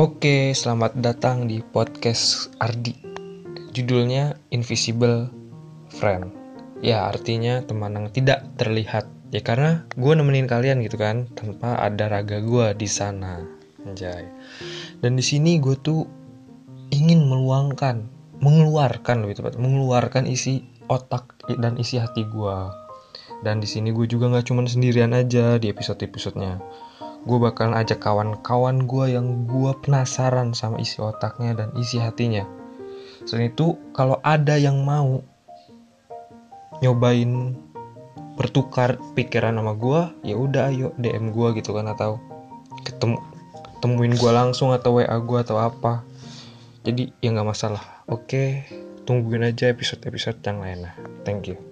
Oke, selamat datang di podcast Ardi. Judulnya Invisible Friend. Ya, artinya teman yang tidak terlihat. Ya karena gue nemenin kalian gitu kan, tanpa ada raga gue di sana. Anjay. Dan di sini gue tuh ingin meluangkan, mengeluarkan lebih tepat, mengeluarkan isi otak dan isi hati gue. Dan di sini gue juga nggak cuman sendirian aja di episode-episodenya gue bakalan ajak kawan-kawan gue yang gue penasaran sama isi otaknya dan isi hatinya. Selain itu, kalau ada yang mau nyobain bertukar pikiran sama gue, ya udah ayo DM gue gitu kan atau ketemu temuin gue langsung atau WA gue atau apa. Jadi ya nggak masalah. Oke, tungguin aja episode-episode yang lainnya. Thank you.